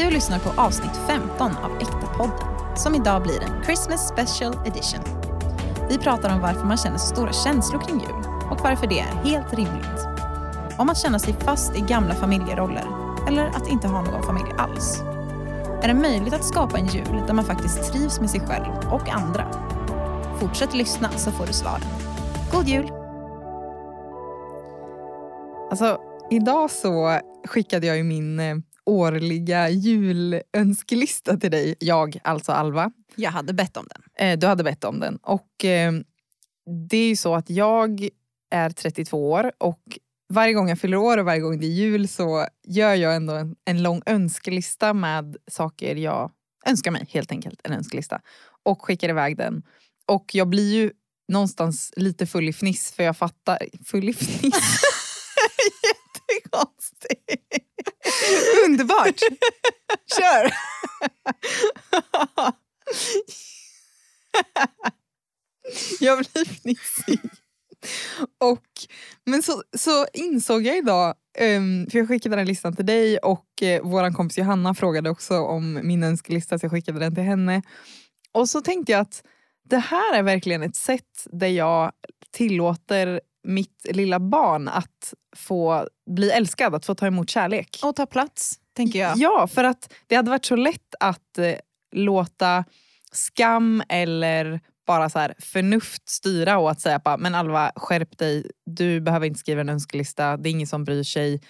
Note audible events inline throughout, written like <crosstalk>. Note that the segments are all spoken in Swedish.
Du lyssnar på avsnitt 15 av Äkta-podden som idag blir en Christmas special edition. Vi pratar om varför man känner så stora känslor kring jul och varför det är helt rimligt. Om att känna sig fast i gamla familjeroller eller att inte ha någon familj alls. Är det möjligt att skapa en jul där man faktiskt trivs med sig själv och andra? Fortsätt lyssna så får du svaren. God jul! Alltså, idag så skickade jag ju min eh, årliga julönskelista till dig. Jag, alltså Alva. Jag hade bett om den. Eh, du hade bett om den. Och eh, det är ju så att jag är 32 år och varje gång jag fyller år och varje gång det är jul så gör jag ändå en, en lång önskelista med saker jag önskar mig. Helt enkelt en önskelista. Och skickar iväg den. Och jag blir ju någonstans lite full i fniss för jag fattar... Full i fniss? <laughs> <laughs> Jättekonstigt. <laughs> Underbart! Kör! <laughs> jag blir fnissig. Och, men så, så insåg jag idag, um, för jag skickade den listan till dig och eh, uh, vår kompis Johanna frågade också om min önskelista så jag skickade den till henne. Och så tänkte jag att det här är verkligen ett sätt där jag tillåter mitt lilla barn att få bli älskad, att få ta emot kärlek. Och ta plats, tänker jag. Ja, för att det hade varit så lätt att eh, låta skam eller bara så här förnuft styra och att säga bara, men Alva skärp dig, du behöver inte skriva en önskelista, det är ingen som bryr sig.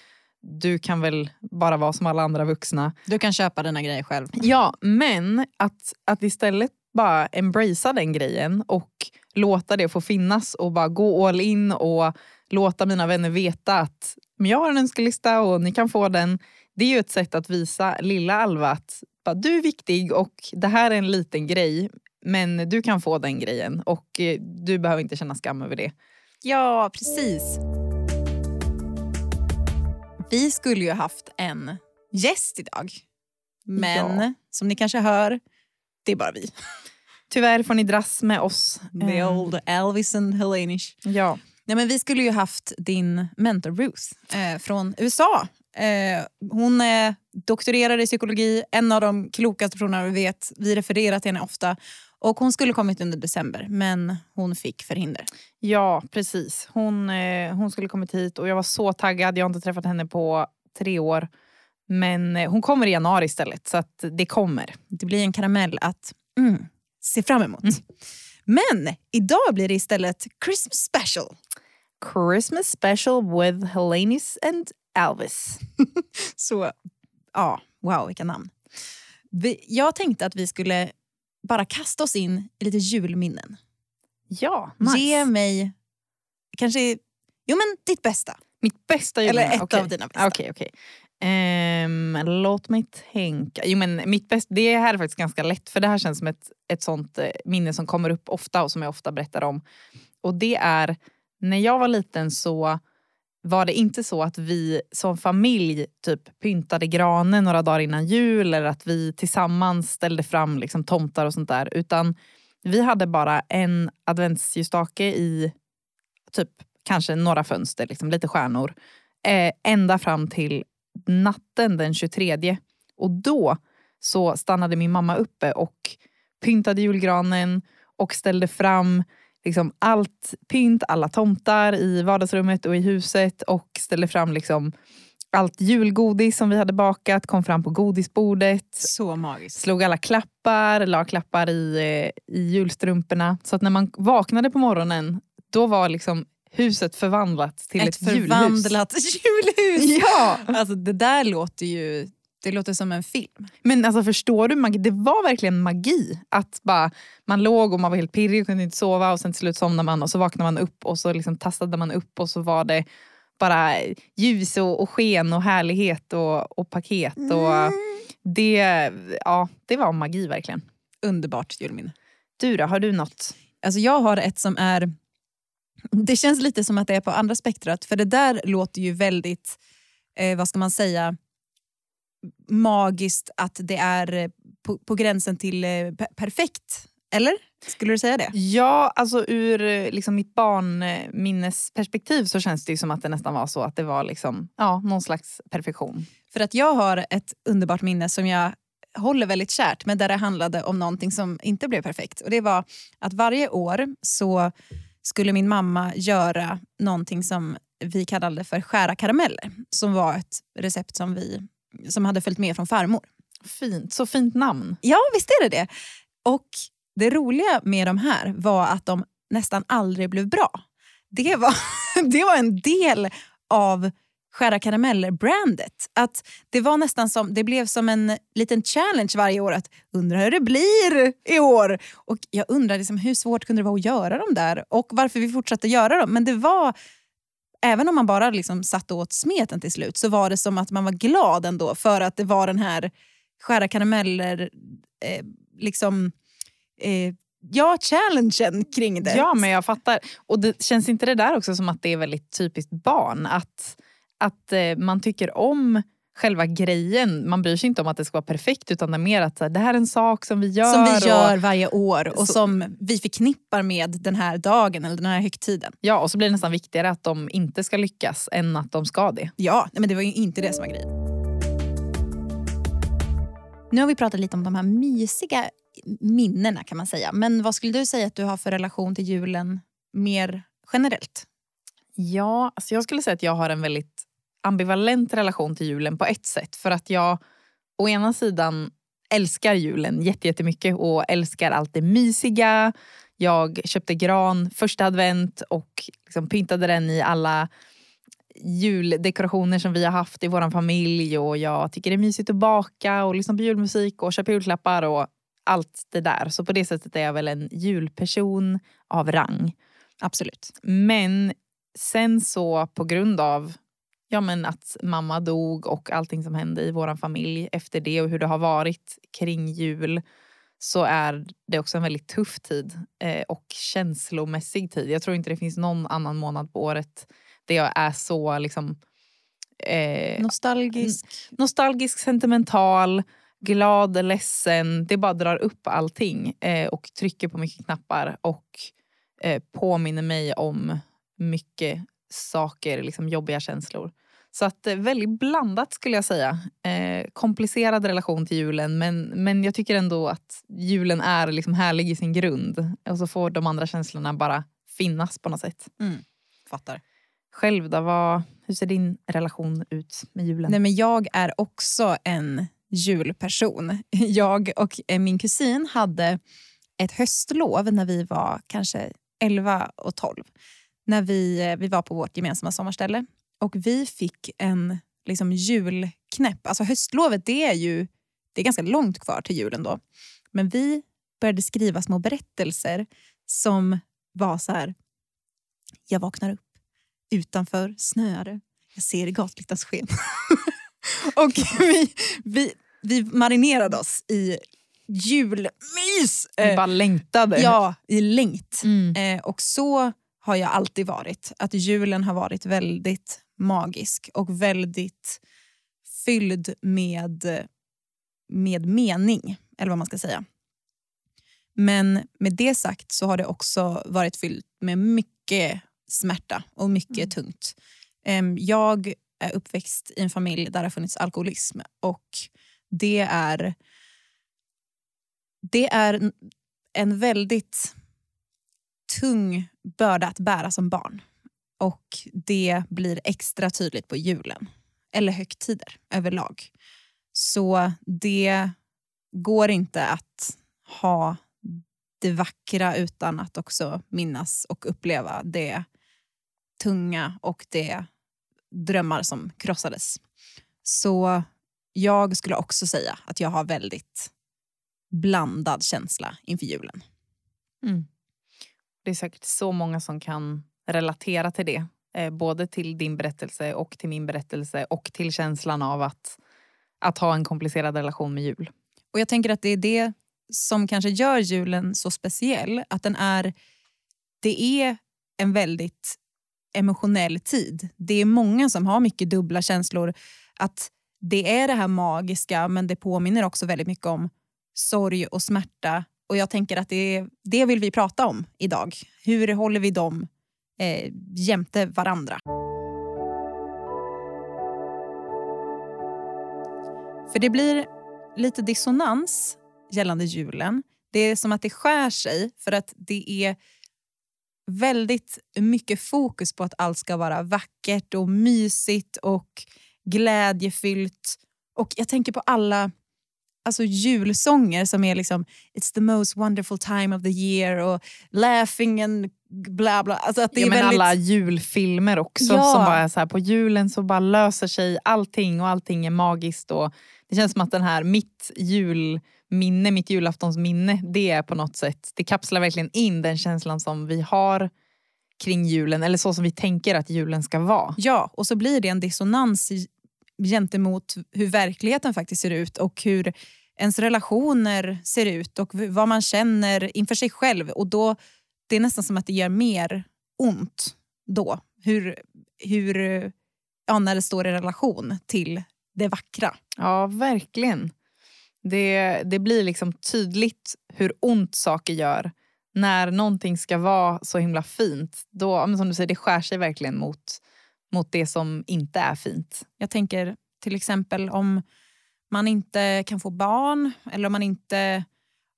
Du kan väl bara vara som alla andra vuxna. Du kan köpa dina grejer själv. Ja, men att, att istället bara embracea den grejen och låta det få finnas och bara gå all in och låta mina vänner veta att men jag har en önskelista och ni kan få den. Det är ju ett sätt att visa lilla Alva att bara, du är viktig och det här är en liten grej men du kan få den grejen och eh, du behöver inte känna skam över det. Ja, precis. Vi skulle ju haft en gäst idag. Men Ja. som ni kanske hör, det är bara vi. Tyvärr får ni dras med oss. The Eh, old Elvis and Hellenish. Ja. Nej, men vi skulle ju haft din mentor Ruth eh, från USA. Eh, hon är doktorerad i psykologi, en av de klokaste personerna vi vet. Vi refererar till henne ofta. Och Hon skulle kommit under december, men hon fick förhinder. Ja, precis. Hon, eh, hon skulle kommit hit och jag var så taggad. Jag har inte träffat henne på tre år. Men eh, hon kommer i januari istället, så det kommer. Det blir en karamell att mm, se fram emot. Men idag blir det istället Christmas special. Christmas special with Helenis and Elvis. <laughs> Så ja, wow vilka namn. Vi, jag tänkte att vi skulle bara kasta oss in i lite julminnen. Ja, nice. Ge mig kanske jo men ditt bästa. Mitt bästa Eller julminne. ett Okej. av dina bästa. Okej, okej. Um, låt mig tänka. Jo, men mitt bästa, det här är faktiskt ganska lätt för det här känns som ett, ett sånt eh, minne som kommer upp ofta och som jag ofta berättar om. Och det är, när jag var liten så var det inte så att vi som familj typ pyntade granen några dagar innan jul eller att vi tillsammans ställde fram liksom tomtar och sånt där. Utan vi hade bara en adventsljusstake i typ kanske några fönster, liksom, lite stjärnor. Eh, ända fram till natten den 23. Och då så stannade min mamma uppe och pyntade julgranen och ställde fram liksom allt pynt, alla tomtar i vardagsrummet och i huset och ställde fram liksom allt julgodis som vi hade bakat, kom fram på godisbordet, Så magiskt. slog alla klappar, la klappar i, eh, i julstrumporna. Så att när man vaknade på morgonen, då var liksom huset förvandlat till ett, Ett julhus. förvandlat <laughs> julhus. Ja! Alltså det där låter ju det låter som en film. Men alltså förstår du, magi? det var verkligen magi. Att bara, man låg och man var helt pirrig och kunde inte sova och sen till slut somnade man och så vaknade man upp och så liksom tastade man upp och så var det bara ljus och, och sken och härlighet och, och paket. Och det, ja, det var magi verkligen. Underbart julminne. Du då, har du något? Alltså jag har ett som är... <laughs> Det känns lite som att det är på andra spektrat. För det där låter ju väldigt, eh, vad ska man säga, magiskt att det är eh, på, på gränsen till eh, per- perfekt. Eller? Skulle du säga det? Ja, alltså ur eh, liksom mitt barnminnesperspektiv så känns det ju som att det nästan var så att det var liksom, ja, någon slags perfektion. För att jag har ett underbart minne som jag håller väldigt kärt men där det handlade om någonting som inte blev perfekt. Och Det var att varje år så skulle min mamma göra någonting som vi kallade för skära karameller. Som var ett recept som, vi, som hade följt med från farmor. Fint, så fint namn. Ja, visst är det det. Och det roliga med de här var att de nästan aldrig blev bra. Det var, <laughs> det var en del av Skära karameller-brandet. Att det var nästan som, det blev som en liten challenge varje år. att Undra hur det blir i år. Och Jag undrar liksom, hur svårt kunde det vara att göra dem där och varför vi fortsatte göra dem. Men det var, även om man bara liksom satt och åt smeten till slut så var det som att man var glad ändå för att det var den här skära karameller, eh, liksom, eh, ja, challengen kring det. Ja, men jag fattar. Och det, Känns inte det där också som att det är väldigt typiskt barn? Att, att eh, man tycker om själva grejen. Man bryr sig inte om att det ska vara perfekt utan det är mer att det här är en sak som vi gör. Som vi gör och, varje år och Så- som vi förknippar med den här dagen eller den här högtiden. ja, och så blir det nästan viktigare att de inte ska lyckas än att de ska det. Ja, men det var ju inte det som var grejen. Nu har vi pratat lite om de här mysiga minnena kan man säga. Men vad skulle du säga att du har för relation till julen mer generellt? Ja, alltså jag skulle säga att jag har en väldigt ambivalent relation till julen på ett sätt. För att jag å ena sidan älskar julen jättemycket och älskar allt det mysiga. Jag köpte gran första advent och liksom pyntade den i alla juldekorationer som vi har haft i vår familj. Och Jag tycker det är mysigt att baka och lyssna på julmusik och köpa julklappar och allt det där. Så på det sättet är jag väl en julperson av rang. Absolut. Men sen så på grund av ja, men att mamma dog och allting som hände i vår familj efter det och hur det har varit kring jul så är det också en väldigt tuff tid eh, och känslomässig tid. Jag tror inte det finns någon annan månad på året där jag är så liksom, eh, Nostalgisk. nostalgisk, sentimental, glad, ledsen. Det bara drar upp allting eh, och trycker på mycket knappar och eh, påminner mig om mycket saker, liksom jobbiga känslor. Så att eh, väldigt blandat skulle jag säga. Eh, komplicerad relation till julen men, men jag tycker ändå att julen är liksom härlig i sin grund. Och så får de andra känslorna bara finnas på något sätt. Mm. Fattar. Själv då, vad, hur ser din relation ut med julen? Nej, men jag är också en julperson. <laughs> Jag och eh, min kusin hade ett höstlov när vi var kanske 11 och 12. När vi, eh, vi var på vårt gemensamma sommarställe. Och vi fick en liksom, julknäpp. Alltså höstlovet det är ju det är ganska långt kvar till julen då. Men vi började skriva små berättelser som var så här. Jag vaknar upp. Utanför snöar det. Jag ser gatlyktans sken. <laughs> och vi, vi, vi marinerade oss i julmys. Eh, bara längtade. ja, i längt. Mm. Eh, och så har jag alltid varit. Att julen har varit väldigt magisk och väldigt fylld med, med mening, eller vad man ska säga. Men med det sagt så har det också varit fyllt med mycket smärta och mycket Mm. tungt. Jag är uppväxt i en familj där det har funnits alkoholism och det är, det är en väldigt tung börda att bära som barn. Och det blir extra tydligt på julen, eller högtider överlag. Så det går inte att ha det vackra utan att också minnas och uppleva det tunga och det drömmar som krossades. Så jag skulle också säga att jag har väldigt blandad känsla inför julen. Mm. Det är säkert så många som kan relatera till det. Eh, både till din berättelse och till min berättelse och till känslan av att, att ha en komplicerad relation med jul. Och jag tänker att det är det som kanske gör julen så speciell. Att den är, det är en väldigt emotionell tid. Det är många som har mycket dubbla känslor. Att det är det här magiska men det påminner också väldigt mycket om sorg och smärta. Och jag tänker att det, det vill vi prata om idag. Hur håller vi dem eh, jämte varandra? För det blir lite dissonans gällande julen. Det är som att det skär sig för att det är väldigt mycket fokus på att allt ska vara vackert och mysigt och glädjefyllt. Och jag tänker på alla alltså julsånger som är liksom It's the most wonderful time of the year och Laughing and bla bla. Alltså att det ja, är men väldigt... Alla julfilmer också Ja. som bara är så här, på julen så bara löser sig allting och allting är magiskt. Och det känns som att den här mitt julminne, mitt julaftonsminne, det är på något sätt, det kapslar verkligen in den känslan som vi har kring julen eller så som vi tänker att julen ska vara. Ja, och så blir det en dissonans gentemot hur verkligheten faktiskt ser ut och hur ens relationer ser ut och vad man känner inför sig själv. Och då, Det är nästan som att det gör mer ont då. Hur, hur, ja, när det står i relation till det vackra. Ja, verkligen. Det, det blir liksom tydligt hur ont saker gör. När någonting ska vara så himla fint, då, som du säger, det skär sig verkligen mot, mot det som inte är fint. Jag tänker till exempel om man inte kan få barn eller om man inte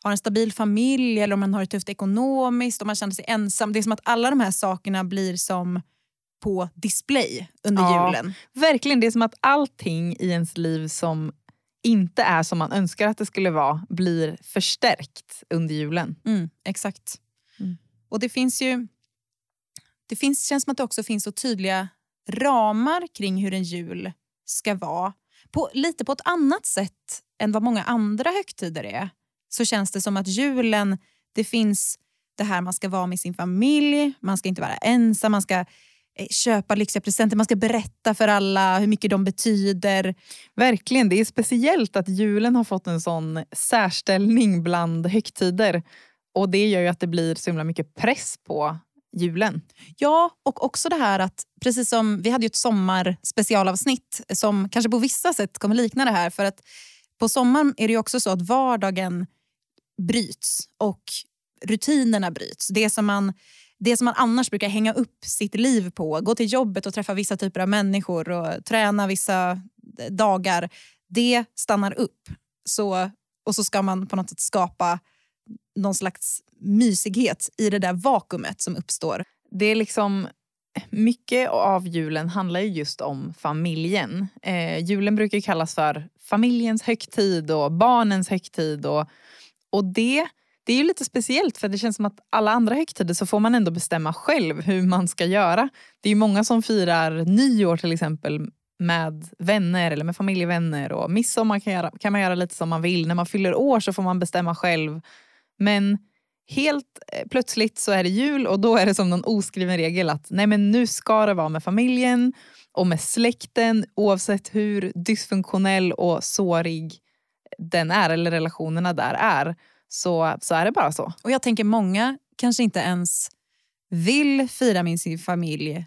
har en stabil familj eller om man har det tufft ekonomiskt och man känner sig ensam. Det är som att alla de här sakerna blir som på display under Ja. julen. Verkligen, det är som att allting i ens liv som inte är som man önskar att det skulle vara blir förstärkt under julen. Mm, exakt. Mm. Och det finns ju... Det finns, känns som att det också finns så tydliga ramar kring hur en jul ska vara. På, lite på ett annat sätt än vad många andra högtider är. Så känns det som att julen, det finns det här man ska vara med sin familj, man ska inte vara ensam, man ska eh, köpa lyxiga presenter, man ska berätta för alla hur mycket de betyder. Verkligen, det är speciellt att julen har fått en sån särställning bland högtider. Och det gör ju att det blir så himla mycket press på julen. Ja, och också det här att precis som vi hade ju ett sommarspecialavsnitt som kanske på vissa sätt kommer likna det här. För att på sommaren är det ju också så att vardagen bryts och rutinerna bryts. Det som man, det som man annars brukar hänga upp sitt liv på, gå till jobbet och träffa vissa typer av människor och träna vissa dagar, det stannar upp. Så, och så ska man på något sätt skapa någon slags mysighet i det där vakuumet som uppstår. Det är liksom mycket av julen handlar ju just om familjen. Eh, julen brukar ju kallas för familjens högtid och barnens högtid. Och, och det, det är ju lite speciellt för det känns som att alla andra högtider så får man ändå bestämma själv hur man ska göra. Det är ju många som firar nyår till exempel med vänner eller med familjevänner. Och midsommar kan, göra, kan man göra lite som man vill. När man fyller år så får man bestämma själv. Men helt eh, plötsligt så är det jul och då är det som någon oskriven regel att nej men nu ska det vara med familjen och med släkten oavsett hur dysfunktionell och sårig den är eller relationerna där är. Så, så är det bara så. Och jag tänker många kanske inte ens vill fira med sin familj.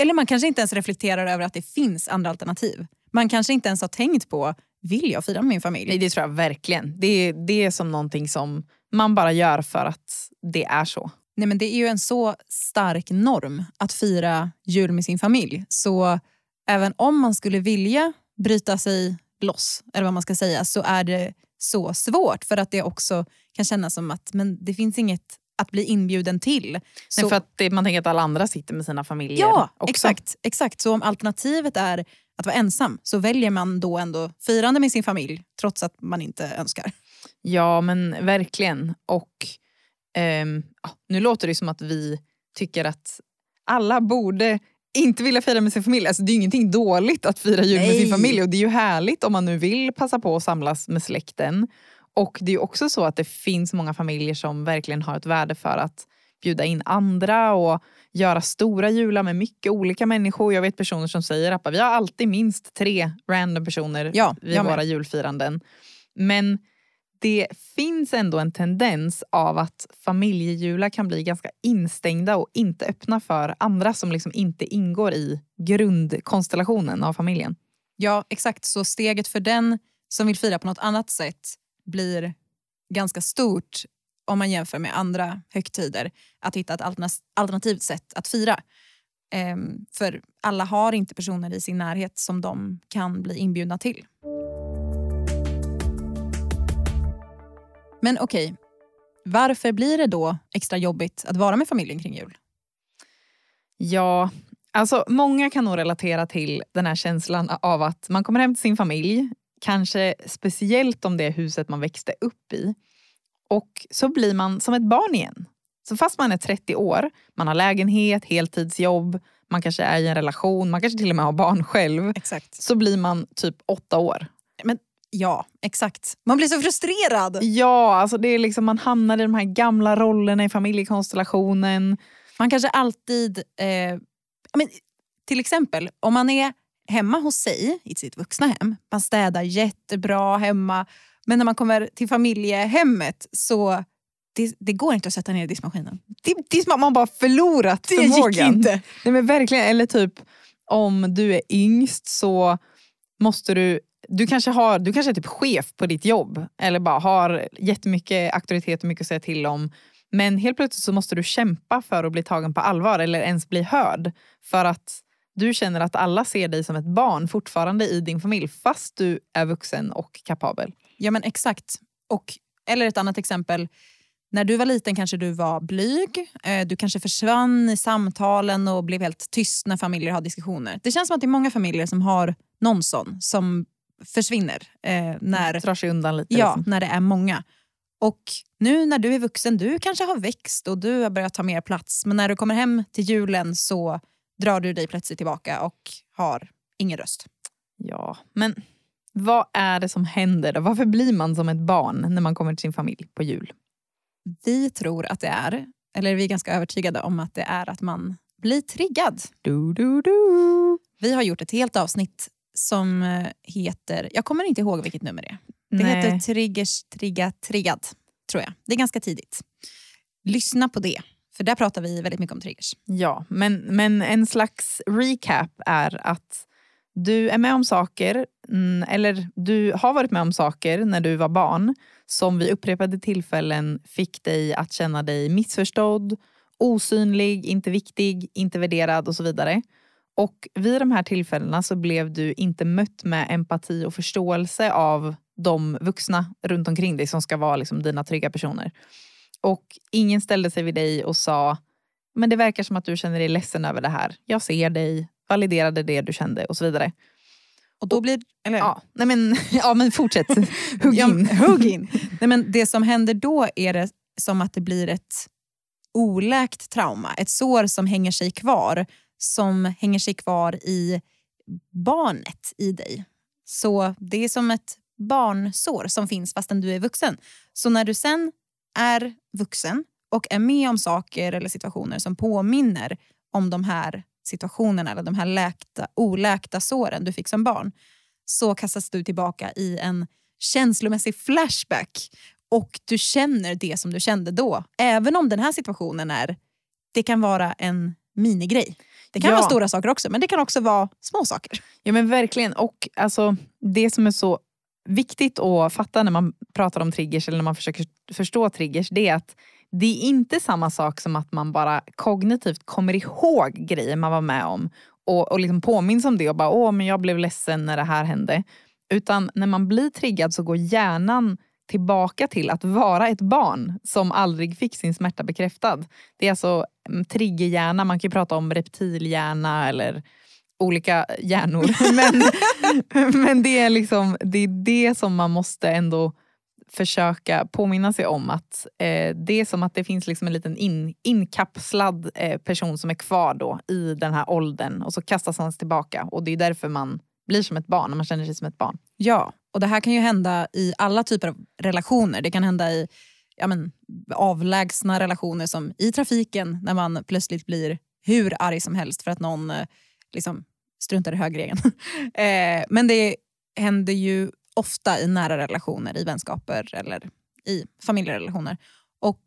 Eller man kanske inte ens reflekterar över att det finns andra alternativ. Man kanske inte ens har tänkt på, vill jag fira med min familj? Nej, det tror jag verkligen. Det, det är som någonting som man bara gör för att det är så. Nej, men det är ju en så stark norm att fira jul med sin familj. Så även om man skulle vilja bryta sig loss, eller vad man ska säga, så är det så svårt. För att det också kan kännas som att men det finns inget att bli inbjuden till. Så, Nej, för att det, man tänker att alla andra sitter med sina familjer ja, också. exakt, exakt. Så om alternativet är att vara ensam så väljer man då ändå firande med sin familj trots att man inte önskar. Ja men verkligen. Och ja, Nu låter det som att vi tycker att alla borde inte vilja fira med sin familj. Alltså, det är ju ingenting dåligt att fira jul med sin Nej. familj och det är ju härligt om man nu vill passa på att samlas med släkten. Och det är också så att det finns många familjer som verkligen har ett värde för att bjuda in andra och göra stora jular med mycket olika människor. Jag vet personer som säger att vi har alltid minst tre random personer Ja, vid våra julfiranden. Men det finns ändå en tendens av att familjejular kan bli ganska instängda och inte öppna för andra som liksom inte ingår i grundkonstellationen av familjen. Ja, exakt. Så steget för den som vill fira på något annat sätt blir ganska stort om man jämför med andra högtider. Att hitta ett alternativt sätt att fira. Ehm, för alla har inte personer i sin närhet som de kan bli inbjudna till. Men okej, varför blir det då extra jobbigt att vara med familjen kring jul? Ja, alltså många kan nog relatera till den här känslan av att man kommer hem till sin familj, kanske speciellt om det är huset man växte upp i. Och så blir man som ett barn igen. Så fast man är 30 år, man har lägenhet, heltidsjobb, man kanske är i en relation, man kanske till och med har barn själv. Exakt. Så blir man typ åtta år. Men ja, exakt. Man blir så frustrerad. Ja, alltså det är liksom, man hamnar i de här gamla rollerna i familjekonstellationen. Man kanske alltid... Eh, men, till exempel, om man är hemma hos sig i sitt vuxna hem. Man städar jättebra hemma. Men när man kommer till familjehemmet så det, det går inte att sätta ner diskmaskinen. Det, det är som att man bara förlorat Det förmågan. gick inte. Nej, men verkligen, eller typ om du är yngst så måste du du kanske, har, du kanske är typ chef på ditt jobb eller bara har jättemycket auktoritet och mycket att säga till om. Men helt plötsligt så måste du kämpa för att bli tagen på allvar eller ens bli hörd. För att du känner att alla ser dig som ett barn fortfarande i din familj fast du är vuxen och kapabel. Ja men exakt. Och, eller ett annat exempel. När du var liten kanske du var blyg. Eh, du kanske försvann i samtalen och blev helt tyst när familjer har diskussioner. Det känns som att det är många familjer som har någon sån som försvinner eh, när, Drar sig undan lite. ja, Liksom. när det är många. Och nu när du är vuxen, du kanske har växt och du har börjat ta mer plats. Men när du kommer hem till julen så drar du dig plötsligt tillbaka och har ingen röst. Ja, men vad är det som händer då? Varför blir man som ett barn när man kommer till sin familj på jul? Vi tror att det är, eller vi är ganska övertygade om att det är att man blir triggad. Du, du, du. Vi har gjort ett helt avsnitt som eh, heter, jag kommer inte ihåg vilket nummer det är. Det Nej. heter Triggers, trigga, triggad, tror jag. Det är ganska tidigt. Lyssna på det, för där pratar vi väldigt mycket om triggers. Ja, men, men en slags recap är att du är med om saker, mm, eller du har varit med om saker när du var barn som vid upprepade tillfällen fick dig att känna dig missförstådd, osynlig, inte viktig, inte värderad och så vidare. Och vid de här tillfällena så blev du inte mött med empati och förståelse av de vuxna runt omkring dig som ska vara liksom dina trygga personer. Och ingen ställde sig vid dig och sa men det verkar som att du känner dig ledsen över det här. Jag ser dig, validerade det du kände och så vidare. Och då blir, eller, Ja, nej men, <laughs> ja, men fortsätt. <laughs> Hugg in. <laughs> hugg in. Nej, men det som händer då är det som att det blir ett oläkt trauma. Ett sår som hänger sig kvar. Som hänger sig kvar i barnet i dig. Så det är som ett barnsår som finns fastän du är vuxen. Så när du sen är vuxen och är med om saker eller situationer som påminner om de här situationerna eller de här läkta, oläkta såren du fick som barn så kastas du tillbaka i en känslomässig flashback och du känner det som du kände då. Även om den här situationen är, det kan vara en minigrej. Det kan Ja. vara stora saker också men det kan också vara små saker. Ja men verkligen. Och alltså, det som är så viktigt att fatta när man pratar om triggers eller när man försöker förstå triggers det är att det är inte samma sak som att man bara kognitivt kommer ihåg grejer man var med om och, och liksom påminns om det och bara åh men jag blev ledsen när det här hände. Utan när man blir triggad så går hjärnan tillbaka till att vara ett barn som aldrig fick sin smärta bekräftad. Det är alltså mm, triggerhjärna, man kan ju prata om reptilhjärna eller olika hjärnor. <laughs> Men, <laughs> men det, är liksom, det är det som man måste ändå försöka påminna sig om. att eh, Det är som att det finns liksom en liten in, inkapslad eh, person som är kvar då i den här åldern och så kastas han tillbaka. Och det är därför man blir som ett barn, när man känner sig som ett barn. Ja, och det här kan ju hända i alla typer av relationer. Det kan hända i ja, men, avlägsna relationer som i trafiken när man plötsligt blir hur arg som helst för att någon eh, liksom, struntar i högerregeln. <laughs> eh, men det händer ju ofta i nära relationer, i vänskaper eller i familjerelationer. Och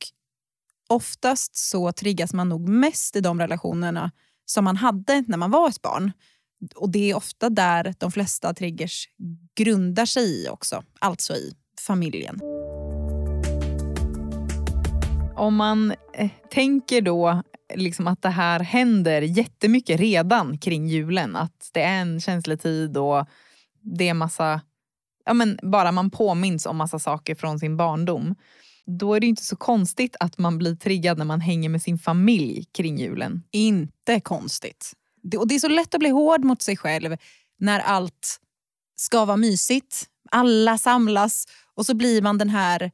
oftast så triggas man nog mest i de relationerna som man hade när man var ett barn. Och det är ofta där de flesta triggers grundar sig i också, alltså i familjen. Om man eh, tänker då liksom att det här händer jättemycket redan kring julen. Att det är en känslig tid och det är massa ja, men bara man påminns om massa saker från sin barndom. Då är det inte så konstigt att man blir triggad när man hänger med sin familj kring julen. Inte konstigt. Det, och det är så lätt att bli hård mot sig själv när allt ska vara mysigt. Alla samlas och så blir man den här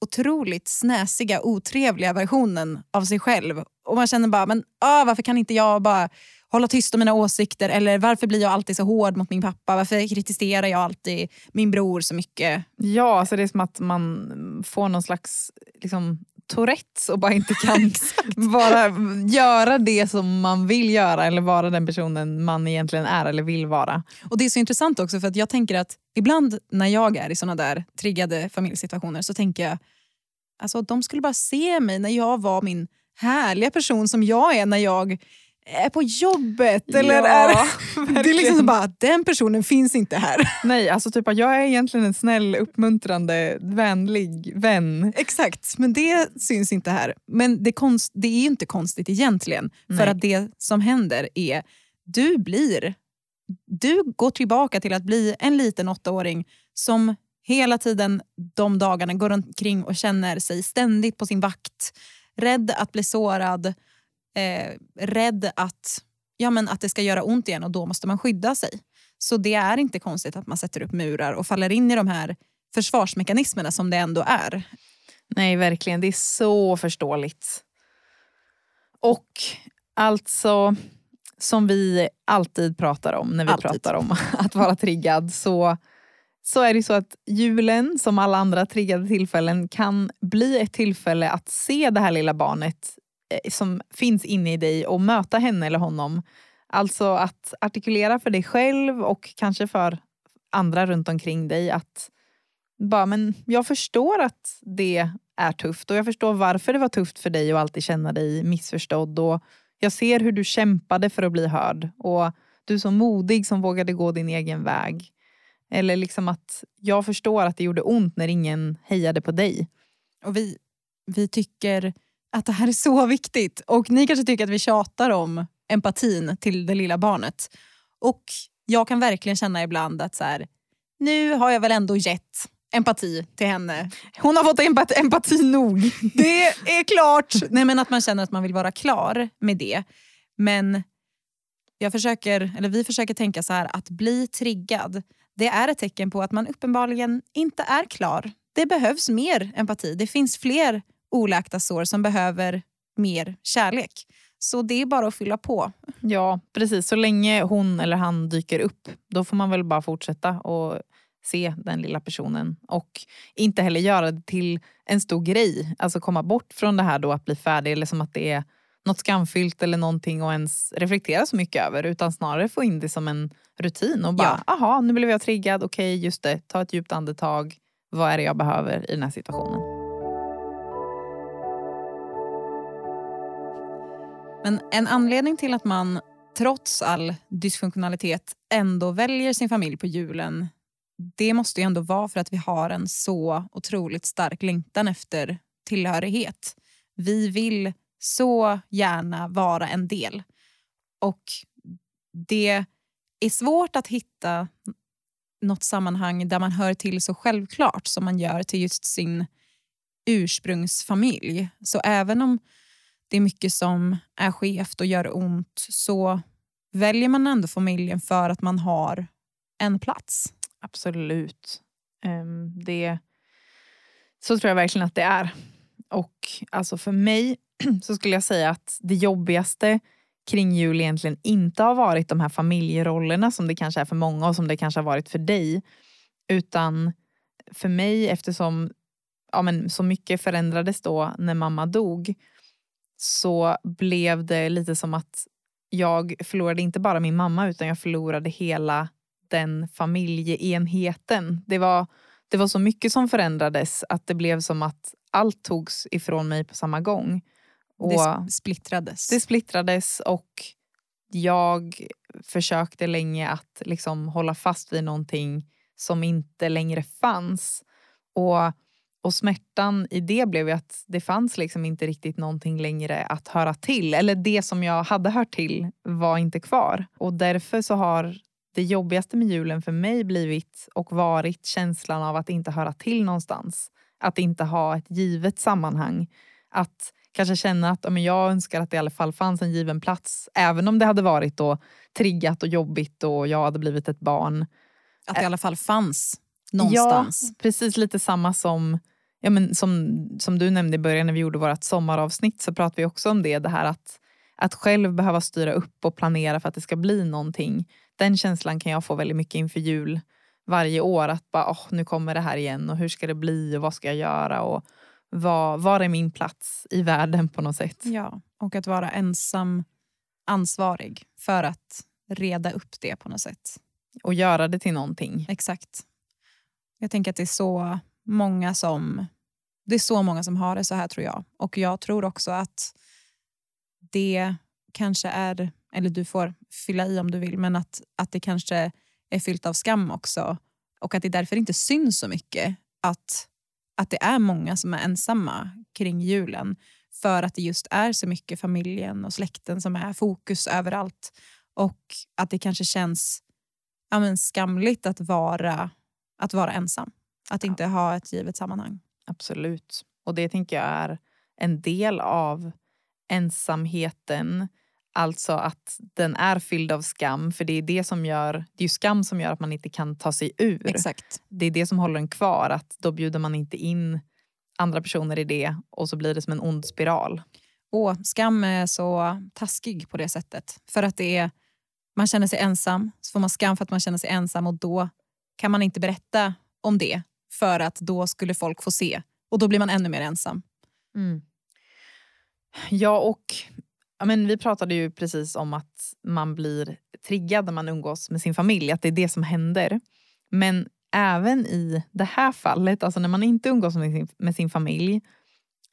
otroligt snäsiga, otrevliga versionen av sig själv. Och man känner bara, men ah, varför kan inte jag bara hålla tyst om mina åsikter? Eller varför blir jag alltid så hård mot min pappa? Varför kritiserar jag alltid min bror så mycket? Ja, alltså det är som att man får någon slags liksom, Tourettes och bara inte kan <laughs> bara göra det som man vill göra eller vara den personen man egentligen är eller vill vara. Och Det är så intressant också för att jag tänker att ibland när jag är i såna där triggade familjesituationer så tänker jag alltså de skulle bara se mig när jag var min härliga person som jag är när jag är på jobbet. Eller Ja, är, det <laughs> är liksom bara, den personen finns inte här. <laughs> Nej, alltså typ jag är egentligen en snäll, uppmuntrande, vänlig vän. Exakt, men det syns inte här. Men det, konst, det är inte konstigt egentligen. För Nej. att det som händer är, du blir, du går tillbaka till att bli en liten åttaåring som hela tiden de dagarna går omkring och känner sig ständigt på sin vakt. Rädd att bli sårad, eh, rädd att, ja, men att det ska göra ont igen och då måste man skydda sig. Så det är inte konstigt att man sätter upp murar och faller in i de här försvarsmekanismerna som det ändå är. Nej, verkligen. Det är så förståeligt. Och alltså, som vi alltid pratar om när vi Alltid. pratar om <laughs> att vara triggad så, så är det så att julen, som alla andra triggade tillfällen, kan bli ett tillfälle att se det här lilla barnet Eh, som finns inne i dig och möta henne eller honom. Alltså att artikulera för dig själv och kanske för andra runt omkring dig att bara, men jag förstår att det är tufft och jag förstår varför det var tufft för dig att alltid känna dig missförstådd och jag ser hur du kämpade för att bli hörd och du är så modig som vågade gå din egen väg. Eller liksom att jag förstår att det gjorde ont när ingen hejade på dig. Och vi, vi tycker att det här är så viktigt. Och ni kanske tycker att vi tjatar om empatin till det lilla barnet. Och jag kan verkligen känna ibland att så här, nu har jag väl ändå gett empati till henne. Hon har fått empati, empati nog. <laughs> Det är klart! Nej, men att man känner att man vill vara klar med det. Men jag försöker, eller vi försöker tänka så här, att bli triggad, det är ett tecken på att man uppenbarligen inte är klar. Det behövs mer empati. Det finns fler oläkta sår som behöver mer kärlek. Så det är bara att fylla på. Ja, precis. Så länge hon eller han dyker upp, då får man väl bara fortsätta och se den lilla personen. Och inte heller göra det till en stor grej. Alltså komma bort från det här då att bli färdig eller som att det är något skamfyllt eller någonting att ens reflektera så mycket över. Utan snarare få in det som en rutin och bara, aha, nu blev jag triggad. Okej, just det. Ta ett djupt andetag. Vad är det jag behöver i den här situationen? Men en anledning till att man trots all dysfunktionalitet ändå väljer sin familj på julen det måste ju ändå vara för att vi har en så otroligt stark längtan efter tillhörighet. Vi vill så gärna vara en del. Och det är svårt att hitta något sammanhang där man hör till så självklart som man gör till just sin ursprungsfamilj. Så även om det är mycket som är skevt och gör ont så väljer man ändå familjen för att man har en plats. Absolut. Ehm, det, så tror jag verkligen att det är. Och alltså för mig <clears throat> så skulle jag säga att det jobbigaste kring jul egentligen inte har varit de här familjerollerna som det kanske är för många och som det kanske har varit för dig. Utan för mig eftersom ja, men så mycket förändrades då när mamma dog så blev det lite som att jag förlorade inte bara min mamma utan jag förlorade hela den familjeenheten. Det var, det var så mycket som förändrades att det blev som att allt togs ifrån mig på samma gång. Och Det sp- splittrades. det splittrades och jag försökte länge att liksom hålla fast vid någonting som inte längre fanns. Och, och smärtan i det blev ju att det fanns liksom inte riktigt någonting längre att höra till. Eller det som jag hade hört till var inte kvar. Och därför så har det jobbigaste med julen för mig blivit och varit känslan av att inte höra till någonstans. Att inte ha ett givet sammanhang. Att kanske känna att men jag önskar att det i alla fall fanns en given plats. Även om det hade varit då triggat och jobbigt och jag hade blivit ett barn. Att det i alla fall fanns någonstans. Ja, precis lite samma som, ja, men som, som du nämnde i början när vi gjorde vårt sommaravsnitt så pratade vi också om det. Det här att, att själv behöva styra upp och planera för att det ska bli någonting. Den känslan kan jag få väldigt mycket inför jul varje år. Att bara, oh, nu kommer det här igen och hur ska det bli och vad ska jag göra? Och var, var är min plats i världen på något sätt? Ja, och att vara ensam ansvarig för att reda upp det på något sätt. Och göra det till någonting. Exakt. Jag tänker att det är så många som det är så många som har det så här tror jag. Och jag tror också att det kanske är, eller du får fylla i om du vill, men att, att det kanske är fyllt av skam också. Och att det därför inte syns så mycket att, att det är många som är ensamma kring julen. För att det just är så mycket familjen och släkten som är fokus överallt. Och att det kanske känns ja, men skamligt att vara, att vara ensam. Att inte ha ett givet sammanhang. Absolut. Och det tänker jag är en del av ensamheten. Alltså att den är fylld av skam. För det är det som gör, det är skam som gör att man inte kan ta sig ur. Exakt. Det är det som håller en kvar. Att då bjuder man inte in andra personer i det och så blir det som en ond spiral. Och skam är så taskig på det sättet. För att det är, man känner sig ensam, så får man skam för att man känner sig ensam och då kan man inte berätta om det för att då skulle folk få se. Och då blir man ännu mer ensam. Mm. Ja, och ja, men vi pratade ju precis om att man blir triggad när man umgås med sin familj. Att det är det som händer. Men även i det här fallet, alltså när man inte umgås med sin, med sin familj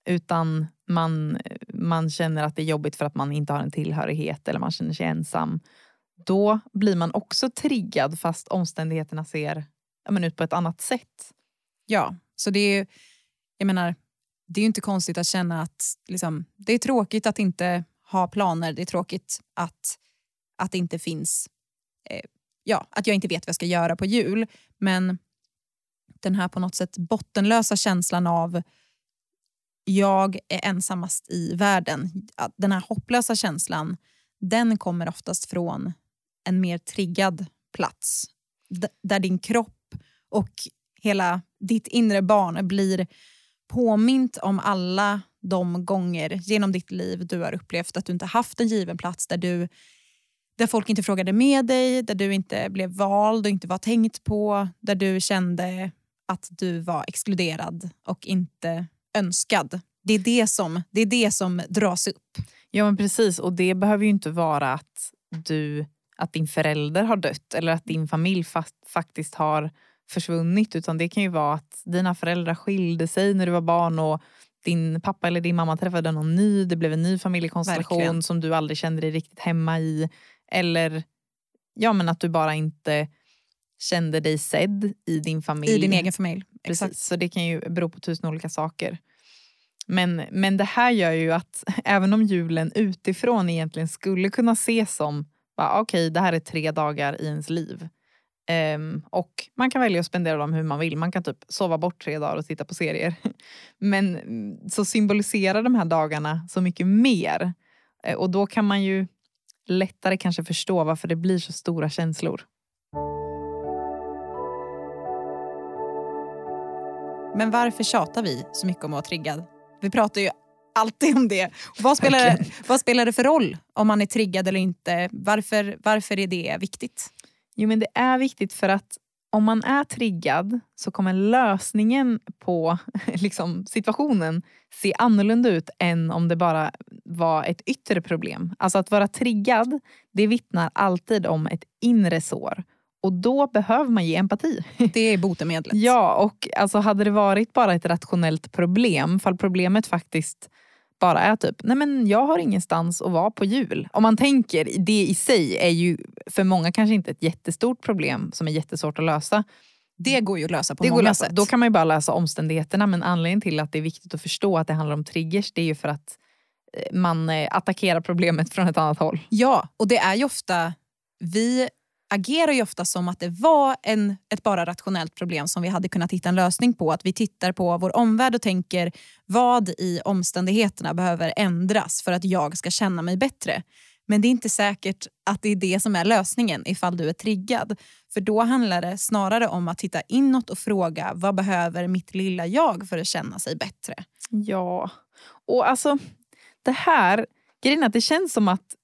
utan man, man känner att det är jobbigt för att man inte har en tillhörighet eller man känner sig ensam. Då blir man också triggad fast omständigheterna ser ja, men ut på ett annat sätt. Ja, så det är ju, jag menar, det är ju inte konstigt att känna att liksom, det är tråkigt att inte ha planer. Det är tråkigt att, att det inte finns, eh, ja, att jag inte vet vad jag ska göra på jul. Men den här på något sätt bottenlösa känslan av jag är ensammast i världen. Den här hopplösa känslan, den kommer oftast från en mer triggad plats. D där din kropp och hela ditt inre barn blir påmint om alla de gånger genom ditt liv du har upplevt att du inte haft en given plats där, du, där folk inte frågade med dig, där du inte blev vald och inte var tänkt på, där du kände att du var exkluderad och inte önskad. Det är det som, det är det som dras upp. Ja men precis och det behöver ju inte vara att du att din förälder har dött eller att din familj fa faktiskt har försvunnit utan det kan ju vara att dina föräldrar skilde sig när du var barn och din pappa eller din mamma träffade någon ny, det blev en ny familjekonstellation Verkligen. som du aldrig kände dig riktigt hemma i. Eller ja, men att du bara inte kände dig sedd i din familj. I din egen familj. Precis, Exakt. Så det kan ju bero på tusen olika saker. Men, men det här gör ju att <laughs> även om julen utifrån egentligen skulle kunna ses som okej, okay, det här är tre dagar i ens liv. Um, och man kan välja att spendera dem hur man vill. Man kan typ sova bort tre dagar och titta på serier. <laughs> Men mm, så symboliserar de här dagarna så mycket mer. Uh, och då kan man ju lättare kanske förstå varför det blir så stora känslor. Men varför tjatar vi så mycket om att vara triggad? Vi pratar ju alltid om det. Vad spelar, det, vad spelar det för roll om man är triggad eller inte? Varför, varför är det viktigt? Jo men det är viktigt för att om man är triggad så kommer lösningen på <laughs> liksom, situationen se annorlunda ut än om det bara var ett yttre problem. Alltså att vara triggad, det vittnar alltid om ett inre sår. Och då behöver man ge empati. <laughs> Det är botemedlet. ja, och alltså hade det varit bara ett rationellt problem, fall problemet faktiskt bara är typ, nej men jag har ingenstans att vara på jul. Om man tänker, det i sig är ju för många kanske inte ett jättestort problem som är jättesvårt att lösa. Det går ju att lösa på det många lösa. sätt. Då kan man ju bara lösa omständigheterna men anledningen till att det är viktigt att förstå att det handlar om triggers det är ju för att eh, man eh, attackerar problemet från ett annat håll. Ja, och det är ju ofta vi agerar ju ofta som att det var en, ett bara rationellt problem som vi hade kunnat hitta en lösning på. Att vi tittar på vår omvärld och tänker vad i omständigheterna behöver ändras för att jag ska känna mig bättre. Men det är inte säkert att det är det som är lösningen ifall du är triggad. För då handlar det snarare om att titta inåt och fråga vad behöver mitt lilla jag för att känna sig bättre? Ja, och alltså det här, grejen är att det känns som att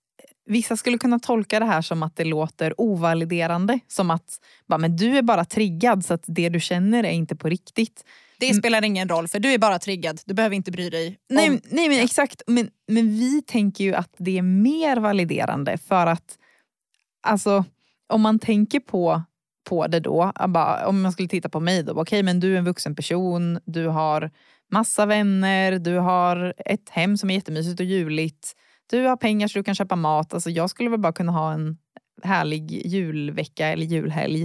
Vissa skulle kunna tolka det här som att det låter ovaliderande. Som att bara, men du är bara triggad så att det du känner är inte på riktigt. Det spelar ingen roll för du är bara triggad. Du behöver inte bry dig. Om... Nej, nej men exakt. Men, men vi tänker ju att det är mer validerande för att alltså, om man tänker på, på det då. Bara, om man skulle titta på mig då. Okej okay, men du är en vuxen person. Du har massa vänner. Du har ett hem som är jättemysigt och juligt du har pengar så du kan köpa mat. Alltså jag skulle väl bara kunna ha en härlig julvecka eller julhelg.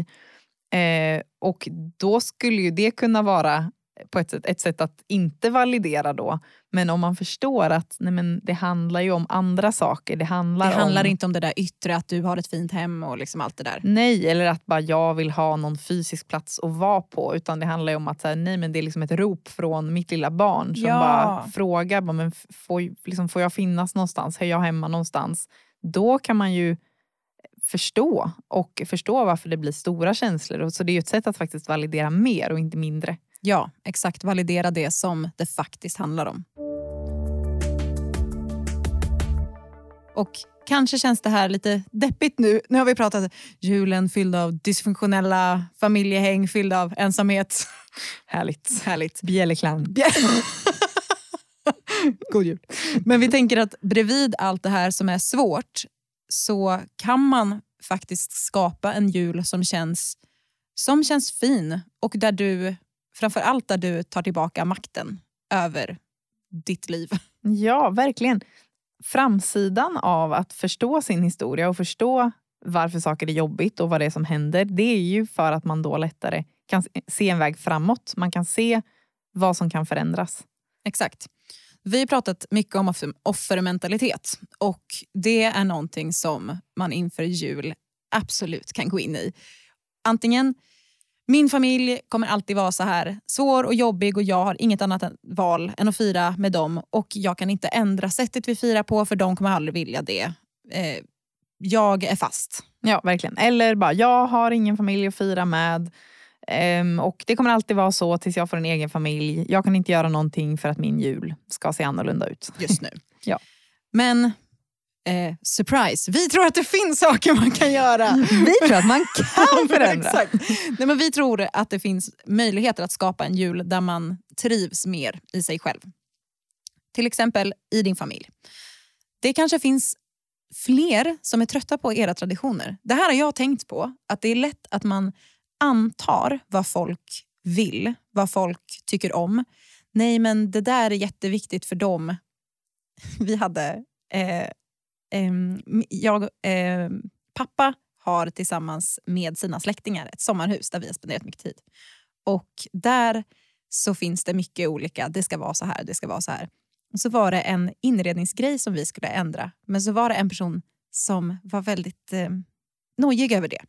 Eh, och då skulle ju det kunna vara på ett sätt, ett sätt att inte validera då. Men om man förstår att nej men, det handlar ju om andra saker. Det handlar, det handlar om, inte om det där yttre, att du har ett fint hem och liksom allt det där. Nej, eller att bara jag vill ha någon fysisk plats att vara på. Utan det handlar om att här, nej, men det är liksom ett rop från mitt lilla barn som ja. bara frågar bara, men får, liksom, får jag finnas någonstans? Är jag hemma någonstans? Då kan man ju förstå och förstå varför det blir stora känslor. Så det är ju ett sätt att faktiskt validera mer och inte mindre. Ja, exakt. Validera det som det faktiskt handlar om. Och kanske känns det här lite deppigt nu. Nu har vi pratat julen fylld av dysfunktionella familjehäng, fylld av ensamhet. <laughs> Härligt. Härligt. Bjällerklang. <laughs> God jul. Men vi tänker att bredvid allt det här som är svårt så kan man faktiskt skapa en jul som känns, som känns fin och där du framför allt där du tar tillbaka makten över ditt liv. Ja, verkligen. Framsidan av att förstå sin historia och förstå varför saker är jobbigt och vad det är som händer, det är ju för att man då lättare kan se en väg framåt. Man kan se vad som kan förändras. Exakt. Vi har pratat mycket om offermentalitet och det är någonting som man inför jul absolut kan gå in i. Antingen min familj kommer alltid vara så här svår och jobbig och jag har inget annat val än att fira med dem och jag kan inte ändra sättet vi firar på för de kommer aldrig vilja det. Eh, jag är fast. Ja, verkligen. Eller bara, jag har ingen familj att fira med. Um, och det kommer alltid vara så tills jag får en egen familj. Jag kan inte göra någonting för att min jul ska se annorlunda ut. Just nu. <laughs> ja. Men eh, surprise, vi tror att det finns saker man kan göra. Vi tror att man <laughs> kan förändra. Exakt. Nej, men vi tror att det finns möjligheter att skapa en jul där man trivs mer i sig själv. Till exempel i din familj. Det kanske finns fler som är trötta på era traditioner. Det här har jag tänkt på, att det är lätt att man antar vad folk vill, vad folk tycker om. Nej men det där är jätteviktigt för dem. <laughs> Vi hade eh, Ehm, jag, eh, pappa har tillsammans med sina släktingar ett sommarhus där vi har spenderat mycket tid. Och där så finns det mycket olika, det ska vara så här, det ska vara så här. Och så var det en inredningsgrej som vi skulle ändra. Men så var det en person som var väldigt eh, nojig över det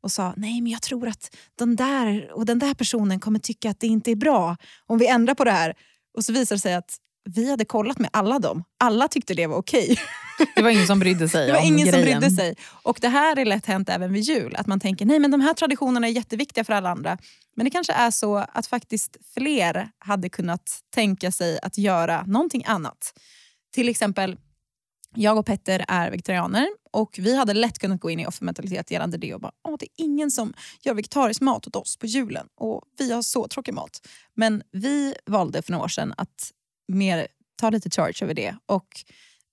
och sa nej men jag tror att den där och den där personen kommer tycka att det inte är bra om vi ändrar på det här. Och så visar det sig att vi hade kollat med alla dem. Alla tyckte det var okej. <laughs> Det var ingen som brydde sig <laughs> Det var ingen grejen. som brydde sig. Och det här är lätt hänt även vid jul. Att man tänker nej men de här traditionerna är jätteviktiga för alla andra. Men det kanske är så att faktiskt fler hade kunnat tänka sig att göra någonting annat. Till exempel, jag och Petter är vegetarianer och vi hade lätt kunnat gå in i offermentalitet gällande det och bara Åh, det är ingen som gör vegetarisk mat åt oss på julen och vi har så tråkig mat. Men vi valde för några år sedan att mer ta lite charge över det. Och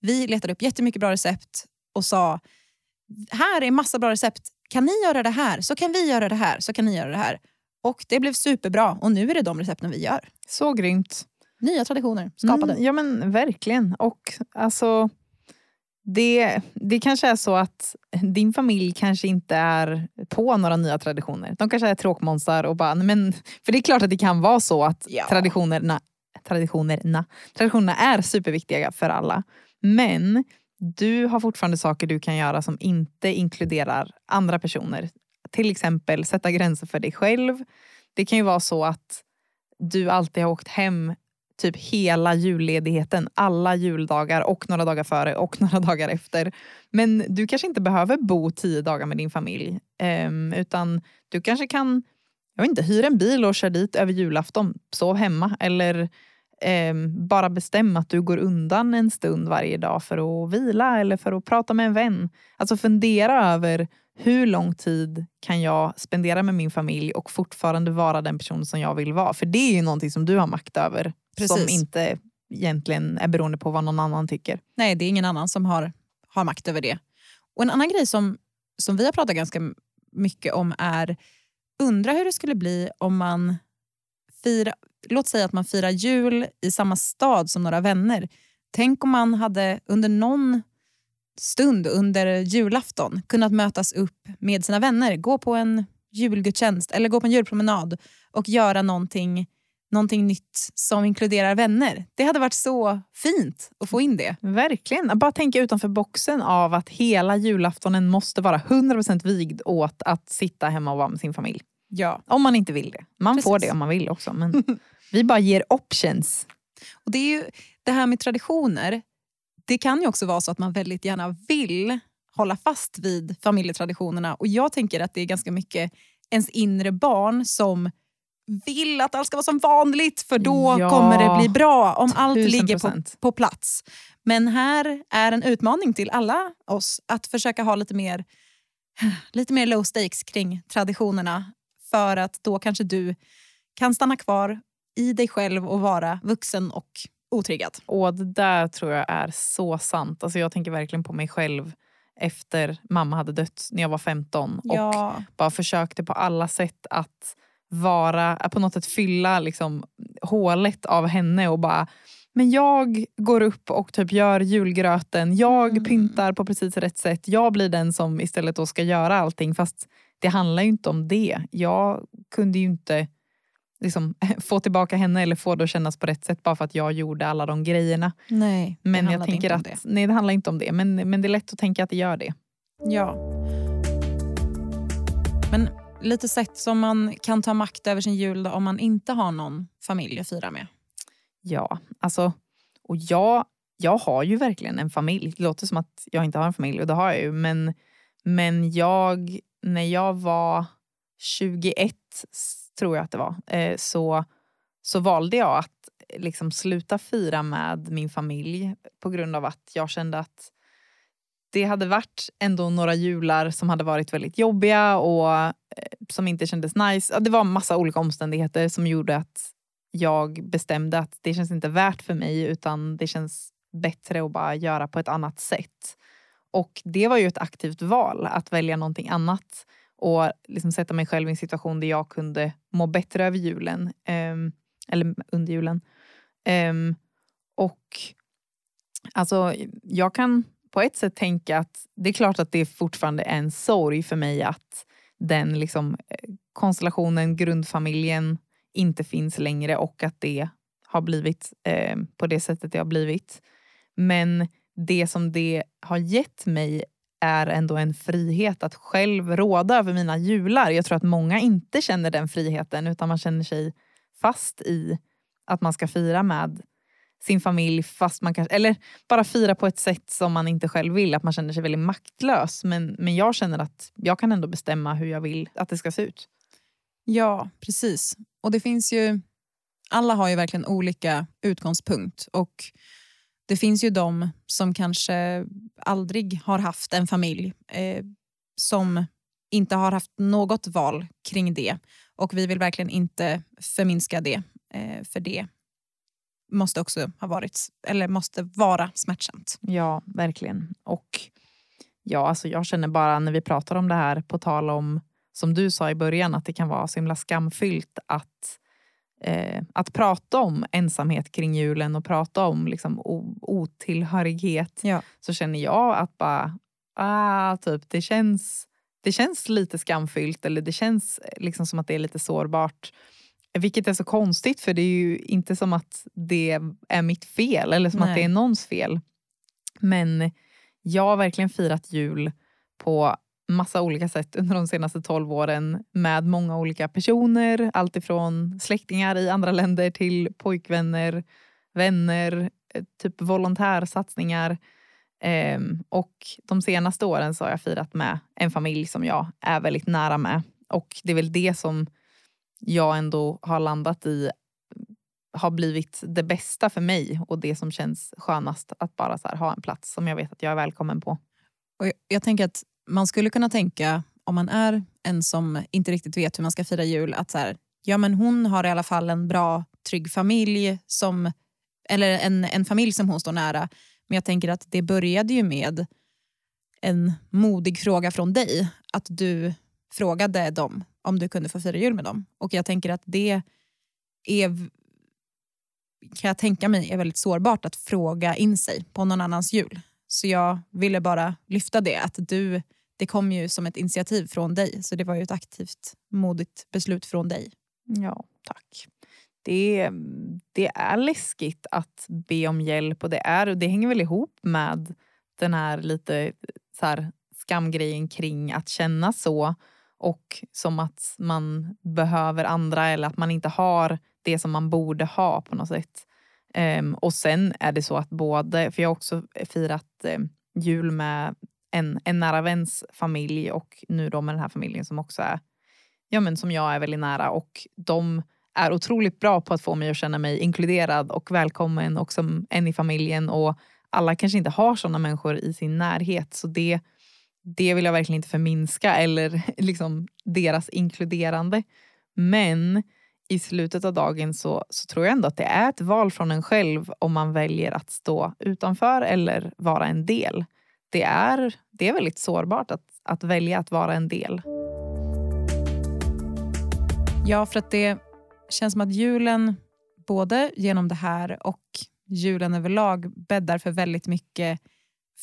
vi letade upp jättemycket bra recept och sa här är massa bra recept. Kan ni göra det här så kan vi göra det här så kan ni göra det här. Och det blev superbra och nu är det de recepten vi gör. Så grymt. Nya traditioner skapade. Mm, ja men verkligen. Och alltså det, det kanske är så att din familj kanske inte är på några nya traditioner. De kanske är tråkmånsar och bara, men, för det är klart att det kan vara så att ja. traditionerna traditionerna. Traditionerna är superviktiga för alla. Men du har fortfarande saker du kan göra som inte inkluderar andra personer. Till exempel sätta gränser för dig själv. Det kan ju vara så att du alltid har åkt hem typ hela julledigheten, alla juldagar och några dagar före och <laughs> några dagar efter. Men du kanske inte behöver bo tio dagar med din familj. Ehm, utan du kanske kan jag vet inte, hyra en bil och köra dit över julafton. Sov hemma. Eller eh, bara bestäm att du går undan en stund varje dag för att vila eller för att prata med en vän. Alltså fundera över hur lång tid kan jag spendera med min familj och fortfarande vara den person som jag vill vara? För det är ju någonting som du har makt över. Precis. Som inte egentligen är beroende på vad någon annan tycker. Nej, det är ingen annan som har, har makt över det. Och En annan grej som, som vi har pratat ganska mycket om är undra hur det skulle bli om man firar, låt säga att man firar jul i samma stad som några vänner. Tänk om man hade under någon stund under julafton kunnat mötas upp med sina vänner, gå på en julgudstjänst eller gå på en julpromenad och göra någonting, någonting nytt som inkluderar vänner. Det hade varit så fint att få in det. Verkligen. Bara tänka utanför boxen av att hela julaftonen måste vara 100% vigd åt att sitta hemma och vara med sin familj. Ja. Om man inte vill det. Man Precis. får det om man vill också. Men <laughs> vi bara ger options. Och det, är ju, det här med traditioner, det kan ju också vara så att man väldigt gärna vill hålla fast vid familjetraditionerna. Och jag tänker att det är ganska mycket ens inre barn som vill att allt ska vara som vanligt för då ja, kommer det bli bra om allt ligger på, på plats. Men här är en utmaning till alla oss att försöka ha lite mer, <sighs> lite mer low stakes kring traditionerna för att då kanske du kan stanna kvar i dig själv och vara vuxen och otriggad. Och det där tror jag är så sant. Alltså jag tänker verkligen på mig själv efter mamma hade dött när jag var 15 ja. och bara försökte på alla sätt att vara, på något sätt fylla liksom hålet av henne och bara men jag går upp och typ gör julgröten, jag mm. pyntar på precis rätt sätt. Jag blir den som istället då ska göra allting. Fast det handlar ju inte om det. Jag kunde ju inte liksom, <laughs> få tillbaka henne eller få det att kännas på rätt sätt bara för att jag gjorde alla de grejerna. Nej, det men jag tänker att, det. Nej, det handlar inte om det. Men, men det är lätt att tänka att det gör det. Ja. Men lite sätt som man kan ta makt över sin jul då, om man inte har någon familj att fira med. Ja, alltså, och jag, jag har ju verkligen en familj. Det låter som att jag inte har en familj och det har jag ju. Men, men jag, när jag var 21, tror jag att det var, eh, så, så valde jag att eh, liksom sluta fira med min familj på grund av att jag kände att det hade varit ändå några jular som hade varit väldigt jobbiga och eh, som inte kändes nice. Det var massa olika omständigheter som gjorde att jag bestämde att det känns inte värt för mig utan det känns bättre att bara göra på ett annat sätt. Och det var ju ett aktivt val, att välja någonting annat och liksom sätta mig själv i en situation där jag kunde må bättre över julen. Um, eller under julen. Um, och alltså, jag kan på ett sätt tänka att det är klart att det fortfarande är en sorg för mig att den liksom, eh, konstellationen, grundfamiljen, inte finns längre och att det har blivit eh, på det sättet det har blivit. Men det som det har gett mig är ändå en frihet att själv råda över mina jular. Jag tror att många inte känner den friheten utan man känner sig fast i att man ska fira med sin familj fast man kanske, eller bara fira på ett sätt som man inte själv vill. Att man känner sig väldigt maktlös. Men, men jag känner att jag kan ändå bestämma hur jag vill att det ska se ut. Ja, precis. Och det finns ju... Alla har ju verkligen olika utgångspunkt. Och det finns ju de som kanske aldrig har haft en familj eh, som inte har haft något val kring det. Och vi vill verkligen inte förminska det, eh, för det måste också ha varit, eller måste vara smärtsamt. Ja, verkligen. Och ja, alltså jag känner bara när vi pratar om det här, på tal om, som du sa i början, att det kan vara så himla skamfyllt att eh, att prata om ensamhet kring julen och prata om liksom, otillhörighet ja. så känner jag att bara, ah, typ, det, känns, det känns lite skamfyllt eller det känns liksom som att det är lite sårbart. Vilket är så konstigt för det är ju inte som att det är mitt fel eller som Nej. att det är någons fel. Men jag har verkligen firat jul på massa olika sätt under de senaste 12 åren med många olika personer. Alltifrån släktingar i andra länder till pojkvänner, vänner, eh, typ volontärsatsningar. Um, och de senaste åren så har jag firat med en familj som jag är väldigt nära med. Och det är väl det som jag ändå har landat i har blivit det bästa för mig och det som känns skönast att bara så ha en plats som jag vet att jag är välkommen på. Och jag, jag tänker att man skulle kunna tänka om man är en som inte riktigt vet hur man ska fira jul att så här, ja men hon har i alla fall en bra trygg familj som eller en, en familj som hon står nära. Men jag tänker att det började ju med en modig fråga från dig. Att du frågade dem om du kunde få fira jul med dem. Och jag tänker att det är kan jag tänka mig är väldigt sårbart att fråga in sig på någon annans jul. Så jag ville bara lyfta det, att du, det kom ju som ett initiativ från dig. Så det var ju ett aktivt, modigt beslut från dig. Ja, tack. Det, det är läskigt att be om hjälp och det, är, det hänger väl ihop med den här lite så här, skamgrejen kring att känna så och som att man behöver andra eller att man inte har det som man borde ha på något sätt. Um, och sen är det så att både, för jag har också firat um, jul med en, en nära väns familj och nu då med den här familjen som också är, ja men som jag är väldigt nära och de är otroligt bra på att få mig att känna mig inkluderad och välkommen och som en i familjen och alla kanske inte har sådana människor i sin närhet så det, det vill jag verkligen inte förminska eller <laughs> liksom deras inkluderande. Men i slutet av dagen så, så tror jag ändå att det är ett val från en själv om man väljer att stå utanför eller vara en del. Det är, det är väldigt sårbart att, att välja att vara en del. Ja, för att det känns som att julen, både genom det här och julen överlag, bäddar för väldigt mycket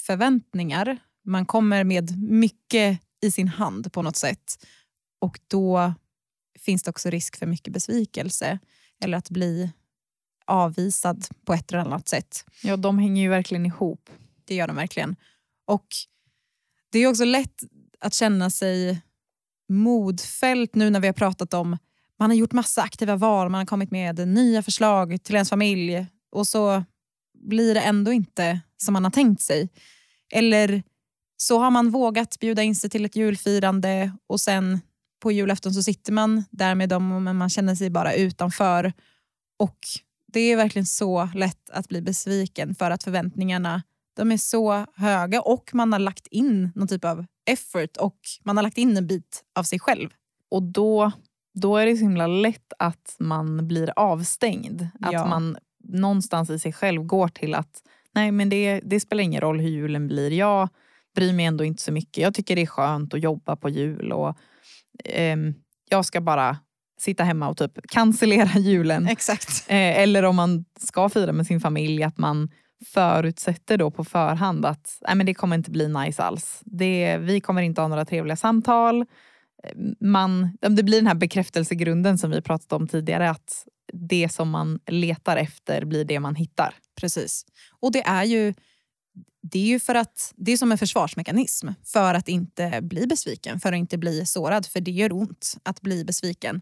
förväntningar. Man kommer med mycket i sin hand på något sätt. Och då finns det också risk för mycket besvikelse eller att bli avvisad på ett eller annat sätt. Ja, de hänger ju verkligen ihop. Det gör de verkligen. Och det är också lätt att känna sig modfällt nu när vi har pratat om man har gjort massa aktiva val, man har kommit med nya förslag till ens familj och så blir det ändå inte som man har tänkt sig. Eller så har man vågat bjuda in sig till ett julfirande och sen på julafton så sitter man där med dem men man känner sig bara utanför. Och Det är verkligen så lätt att bli besviken för att förväntningarna de är så höga och man har lagt in någon typ av effort och man har lagt in en bit av sig själv. Och då, då är det så himla lätt att man blir avstängd. Att ja. man någonstans i sig själv går till att nej men det, det spelar ingen roll hur julen blir. Jag bryr mig ändå inte så mycket. Jag tycker det är skönt att jobba på jul och eh, jag ska bara sitta hemma och typ cancellera <laughs> julen. Exakt. Eh, eller om man ska fira med sin familj att man förutsätter då på förhand att nej, men det kommer inte bli nice alls. Det, vi kommer inte ha några trevliga samtal. Man, det blir den här bekräftelsegrunden som vi pratat om tidigare. Att det som man letar efter blir det man hittar. Precis. Och det är ju det är ju för att det är som en försvarsmekanism för att inte bli besviken, för att inte bli sårad. För det gör ont att bli besviken.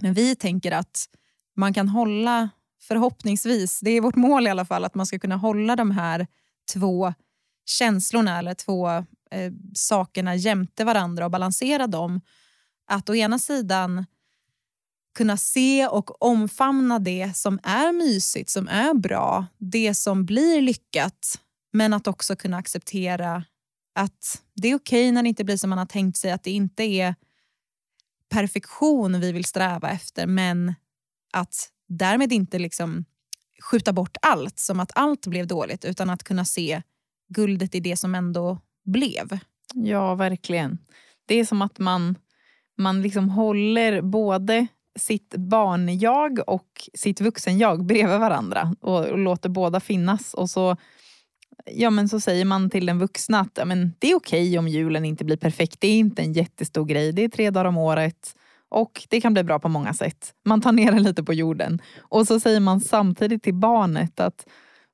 Men vi tänker att man kan hålla, förhoppningsvis, det är vårt mål i alla fall, att man ska kunna hålla de här två känslorna eller två eh, sakerna jämte varandra och balansera dem. Att å ena sidan kunna se och omfamna det som är mysigt, som är bra, det som blir lyckat men att också kunna acceptera att det är okej okay när det inte blir som man har tänkt sig, att det inte är perfektion vi vill sträva efter men att därmed inte liksom skjuta bort allt som att allt blev dåligt utan att kunna se guldet i det som ändå blev. Ja, verkligen. Det är som att man, man liksom håller både sitt barn-jag och sitt vuxen-jag bredvid varandra och, och låter båda finnas. Och så ja, men så säger man till den vuxna att ja, men det är okej okay om julen inte blir perfekt. Det är inte en jättestor grej. Det är tre dagar om året. Och det kan bli bra på många sätt. Man tar ner det lite på jorden. Och så säger man samtidigt till barnet att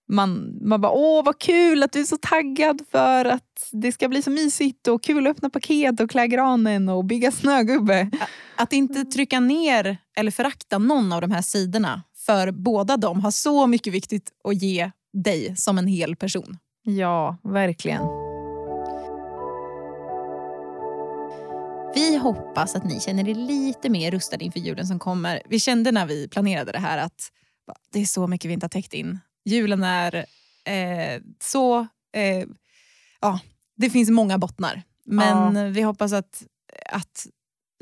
man, man bara åh vad kul att du är så taggad för att det ska bli så mysigt och kul att öppna paket och klä granen och bygga snögubbe. Att inte trycka ner eller förakta någon av de här sidorna för båda de har så mycket viktigt att ge dig som en hel person. Ja, verkligen. Vi hoppas att ni känner er lite mer rustade inför julen som kommer. Vi kände när vi planerade det här att det är så mycket vi inte har täckt in. Julen är eh, så... Eh, ja, det finns många bottnar. Men ja. vi hoppas att, att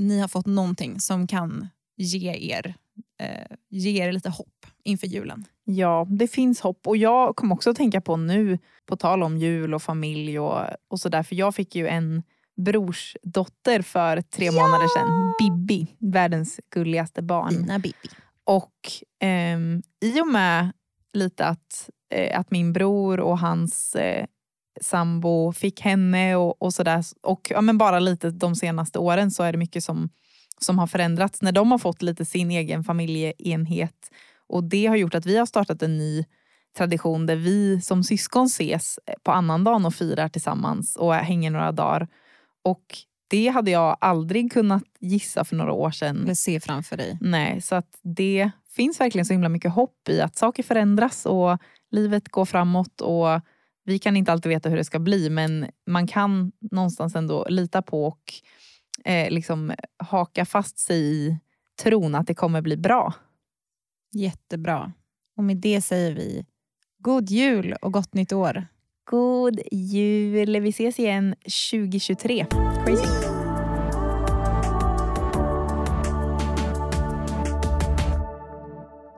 ni har fått någonting som kan ge er, eh, ge er lite hopp inför julen. Ja, det finns hopp. Och jag kommer också att tänka på nu, på tal om jul och familj och, och sådär, för jag fick ju en brorsdotter för tre ja! månader sedan. Bibi, världens gulligaste barn. Fina Bibi. Och eh, i och med lite att, eh, att min bror och hans eh, sambo fick henne och, och sådär. Och ja, men bara lite de senaste åren så är det mycket som, som har förändrats. När de har fått lite sin egen familjeenhet. Och det har gjort att vi har startat en ny tradition där vi som syskon ses på annandagen och firar tillsammans och hänger några dagar. Och det hade jag aldrig kunnat gissa för några år sedan. Eller se framför dig. Nej, så att det finns verkligen så himla mycket hopp i att saker förändras och livet går framåt. och Vi kan inte alltid veta hur det ska bli men man kan någonstans ändå lita på och eh, liksom haka fast sig i tron att det kommer bli bra. Jättebra. Och med det säger vi god jul och gott nytt år. God jul. Vi ses igen 2023. Crazy.